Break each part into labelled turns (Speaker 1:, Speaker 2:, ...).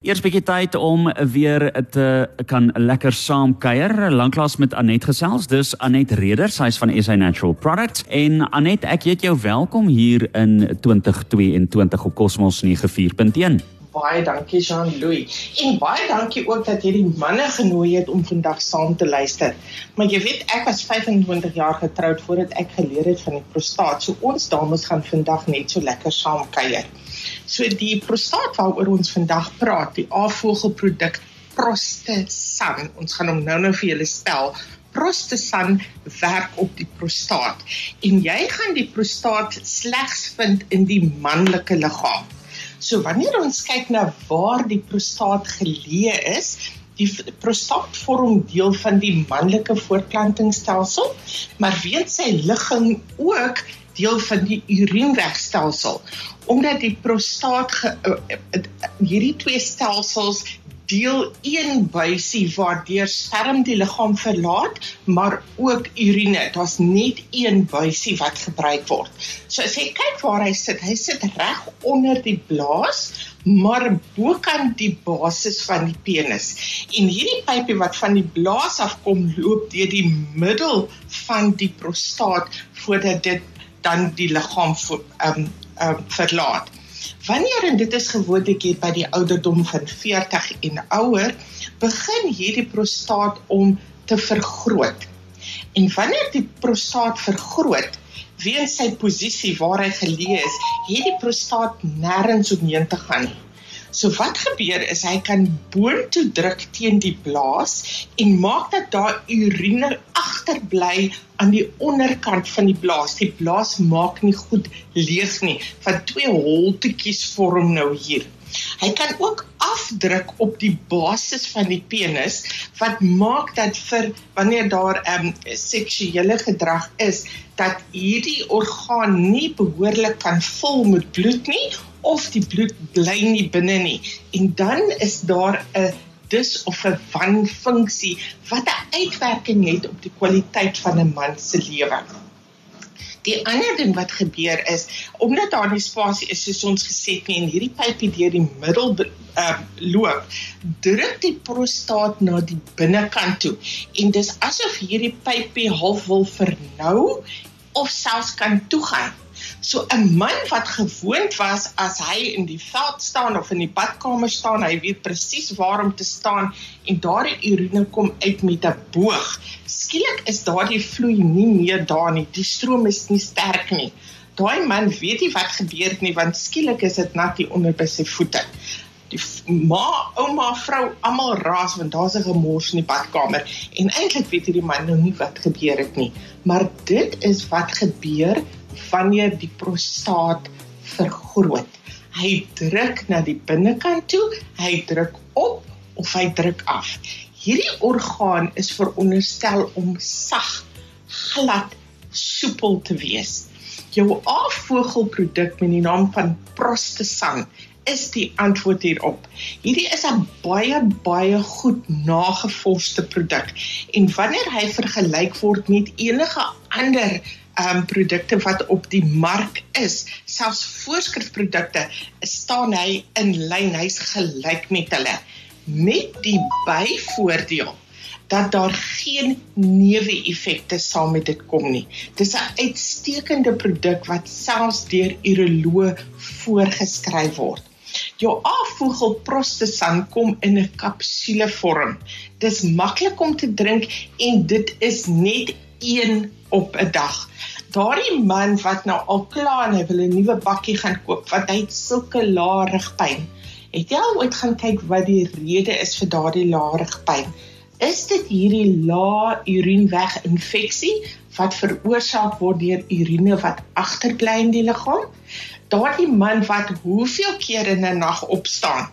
Speaker 1: Eers bietjie tyd om weer te kan lekker saam kuier. Lanklaas met Anet gesels. Dis Anet Reder, sy's van SA Natural Products. En Anet, ek heet jou welkom hier in 2022 op Cosmos 94.1.
Speaker 2: Baie dankie Jean-Louis. En baie dankie ook dat jy die manne genooi het om vandag saam te luister. Maar jy weet ek was 25 jaar getroud voordat ek geleer het van die prostaat. So ons dames gaan vandag net so lekker saam kuier. So die prostaat waaroor ons vandag praat, die afvoegelproduk Prostesan. Ons gaan hom nou-nou vir julle spel. Prostesan werk op die prostaat en jy gaan die prostaat slegs vind in die manlike liggaam. So wanneer ons kyk na waar die prostaat geleë is, die prostaat vorm deel van die manlike voortplantingsstelsel, maar weens sy ligging ook deel van die urineregstelsel omdat die prostaat ge, uh, hierdie twee stelsels deel een buisie waardeur sperm die liggaam verlaat maar ook urine. Daar's net een buisie wat gebruik word. So as jy kyk waar hy sit hy sit reg onder die blaas maar bokant die basis van die penis en hierdie pypie wat van die blaas af kom loop deur die middel van die prostaat voordat dit dan die liggaam ehm um, um, verlaat. Wanneer en dit is gewoonlik hier by die ouderdom van 40 en ouer, begin hierdie prostaat om te vergroot. En wanneer die prostaat vergroot, weens sy posisie waar hy geleë is, het die prostaat nêrens omheen te gaan nie. So wat gebeur is hy kan boontoe druk teen die blaas en maak dat daar urine agterbly aan die onderkant van die blaas. Die blaas maak nie goed leeg nie. Van twee holtetjies vorm nou hier. Hy kan ook afdruk op die basis van die penis wat maak dat vir wanneer daar 'n um, seksuele gedrag is dat hierdie orgaan nie behoorlik kan vul met bloed nie of die bloed bly nie binne nie en dan is daar 'n dis of 'n wanfunksie wat 'n uitwerking het op die kwaliteit van 'n man se lewe. Die ander ding wat gebeur is omdat daar nie spasie is soos ons gesê het nie en hierdie pypie deur die middel uh, loop, druk die prostaat na die binnekant toe en dis asof hierdie pypie half wil vernou of selfs kan toegaan. So 'n man wat gewoond was as hy in die veld staan of in die badkamer staan, hy weet presies waar om te staan en daardie urine kom uit met 'n boog. Skielik is daardie vloei nie meer daar nie. Die stroom is nie sterk nie. Daai man weet nie wat gebeur het nie want skielik is dit nat onder by sy voete. Die ma, ouma, vrou, almal raas want daar's 'n gemors in die badkamer en eintlik weet hierdie man nou nie wat gebeur het nie. Maar dit is wat gebeur wanneer die prostaat vergroot. Hy druk na die binnekant toe, hy druk op of hy druk af. Hierdie orgaan is veronderstel om sag, glad, soepel te wees. Jou afvoegelproduk met die naam van Prostasan is die antwoord hierop. Hierdie is 'n baie baie goed nagevorsde produk en wanneer hy vergelyk word met enige ander um produkte wat op die mark is, selfs voorskrifprodukte, staan hy in lyn, hy's gelyk met hulle met die byvoordeel dat daar geen neeweffekte saam met dit kom nie. Dis 'n uitstekende produk wat selfs deur uroloë voorgeskryf word. Jou afvoegel prostasan kom in 'n kapsulevorm. Dis maklik om te drink en dit is net een op 'n dag. Daardie man wat nou al klaar en hy wil 'n nuwe bakkie gaan koop, wat hy sulke lae rugpyn. Het jy al ooit gaan kyk wat die rede is vir daardie lae rugpyn? Is dit hierdie lae urineweg infeksie wat veroorsaak word deur urine wat agterbly in die liggaam? Daardie man wat hoeveel keer in 'n nag opstaan?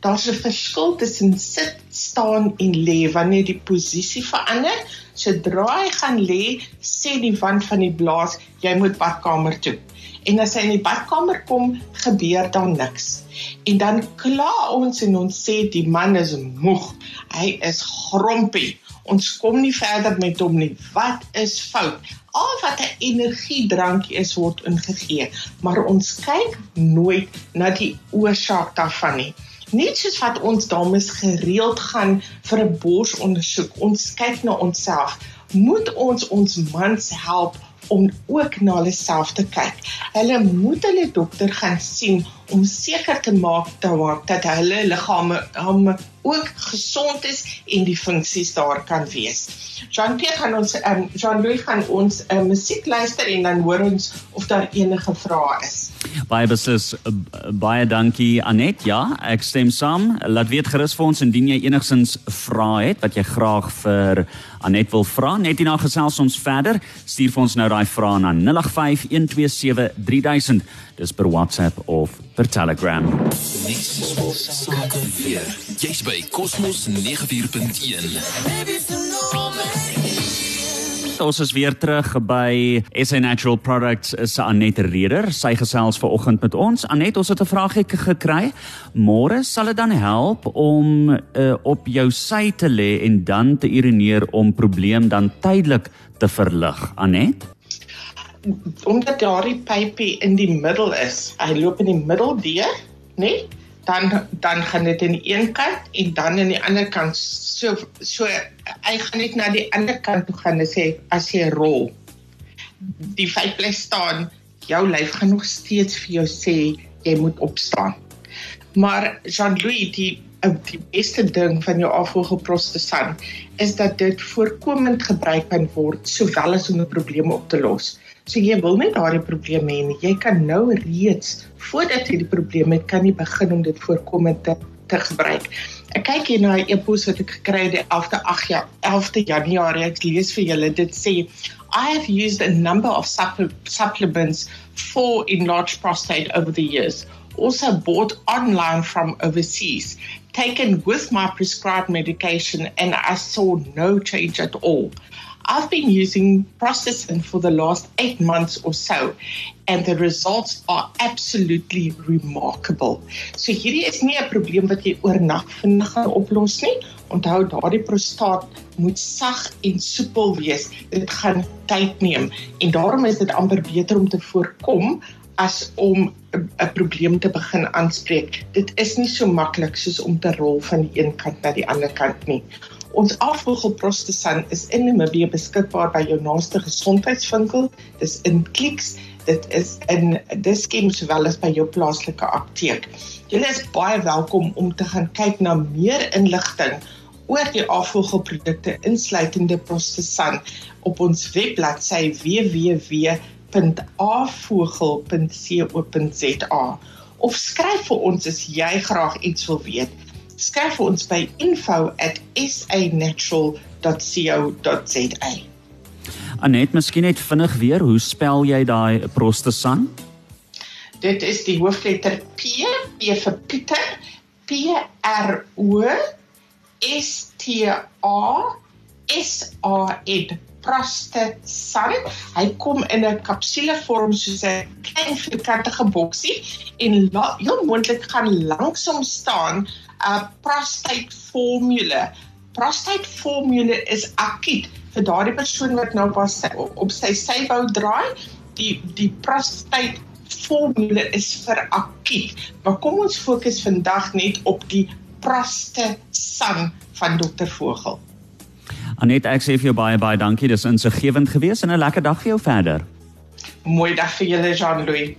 Speaker 2: Daar's 'n verskil tussen sit, staan en lê wanneer die posisie verander. Sodra hy gaan lê, sê die wand van die blaas, jy moet badkamer toe. En as hy in die badkamer kom, gebeur daar niks. En dan kla ons en ons sê die man is moeg. Hy is grompie. Ons kom nie verder met hom nie. Wat is fout? Al wat 'n energiedrankie is word ingegee, maar ons kyk nooit na die oorsaak daarvan nie. Net soos wat ons dames gereeld gaan vir 'n borsondersoek, ons kyk na onsself, moet ons ons mans help om ook na hulle self te kyk. Hulle moet hulle dokter gaan sien om seker te maak dat hulle liggame hom ook gesond is en die funksies daar kan wees. Jean-Pierre gaan ons um, Jean-Louis gaan ons 'n uh, eh, musiek luister en dan hoor ons of daar enige vrae is.
Speaker 1: Baie beslis baie dankie Anet. Ja, ek stem saam. Laat weet gerus vir ons indien jy enigsins vrae het wat jy graag vir Anet wil vra. Net hierna gesels ons verder. Stuur vir ons nou daai vrae na 0851273000. Dis per WhatsApp of per Telegram. Jy's by Cosmos 94.1. Ons is weer terug by SA Natural Products se Anet Reder. Sy gesels ver oggend met ons. Anet, ons het 'n vraagie gekry. Môre sal dit dan help om uh, op jou sy te lê en dan te urineer om probleem dan tydelik te verlig. Anet?
Speaker 2: Omdat daardie pypie in die middel is. Hy loop in die middel deur, né? Nee? Dan dan gaan dit aan die een kant en dan aan die ander kant. So so hy gaan net na die ander kant toe gaan en sê as jy rol die feit bly staan jou lyf gaan nog steeds vir jou sê jy moet opstaan. Maar Jean-Louis die die beste ding van jou afvoergeprostesan is dat dit voorkomend gebruik kan word sowel as om 'n probleem op te los. So jy wil net daardie probleem hê nie. Jy kan nou reeds voordat jy die probleem het, kan jy begin om dit voorkomend te te gebruik. Ek kyk hier na 'n e-pos wat ek gekry het die 11de 8 ja 11de Januarie. Ek lees vir julle dit sê I have used a number of supplements for enlarged prostate over the years. Also bought online from overseas, taken with my prescribed medication and I saw no change at all. I've been using Prostasin for the last eight months or so, and the results are absolutely remarkable. So hierdie is nie 'n probleem wat jy oornag vinnig gaan oplos nie. Onthou daardie prostaat moet sag en soepel wees. Dit gaan tyd neem en daarom is dit amper beter om te voorkom as om 'n probleem te begin aanspreek. Dit is nie so maklik soos om te rol van die een kant na die ander kant nie. Ons afvoergelprostesan is in Namibië beskikbaar by jou naaste gesondheidswinkel. Dis in Clicks. Dit is in Dischem sowel as by jou plaaslike apteek. Julle is baie welkom om te gaan kyk na meer inligting oor die afvoergelprodukte insluitende prostesan op ons webbladsy www.afvoergel.co.za of skryf vir ons as jy graag iets wil weet skryf vir ons by info@sanatural.co.za.
Speaker 1: Anet, miskien net vinnig weer, hoe spel jy daai prostasan?
Speaker 2: Dit is die hoofletter P, P vir Pieter, P R O S T A S A N prostasan. Hy kom in 'n kapsulevorm soos 'n klein vierkantige boksie en heel moontlik gaan langsom staan 'n prostate formule. Prostate formule is akkiet vir daardie persoon wat nou op sy sy wou draai. Die die prostate formule is vir akkiet. Maar kom ons fokus vandag net op die prostate san van dokter Vogel.
Speaker 1: Anet, ek sê vir jou baie baie dankie. Dis insiggewend geweest en 'n lekker dag vir jou verder.
Speaker 2: Mooi dag vir julle Jean-Louis.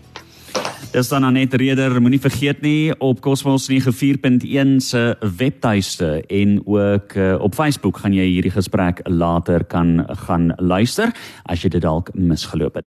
Speaker 1: Dis dan Anet Reder, moenie vergeet nie op Cosmos 94.1 se webtuiste en ook uh, op Facebook gaan jy hierdie gesprek later kan gaan luister as jy dit dalk misgeloop het.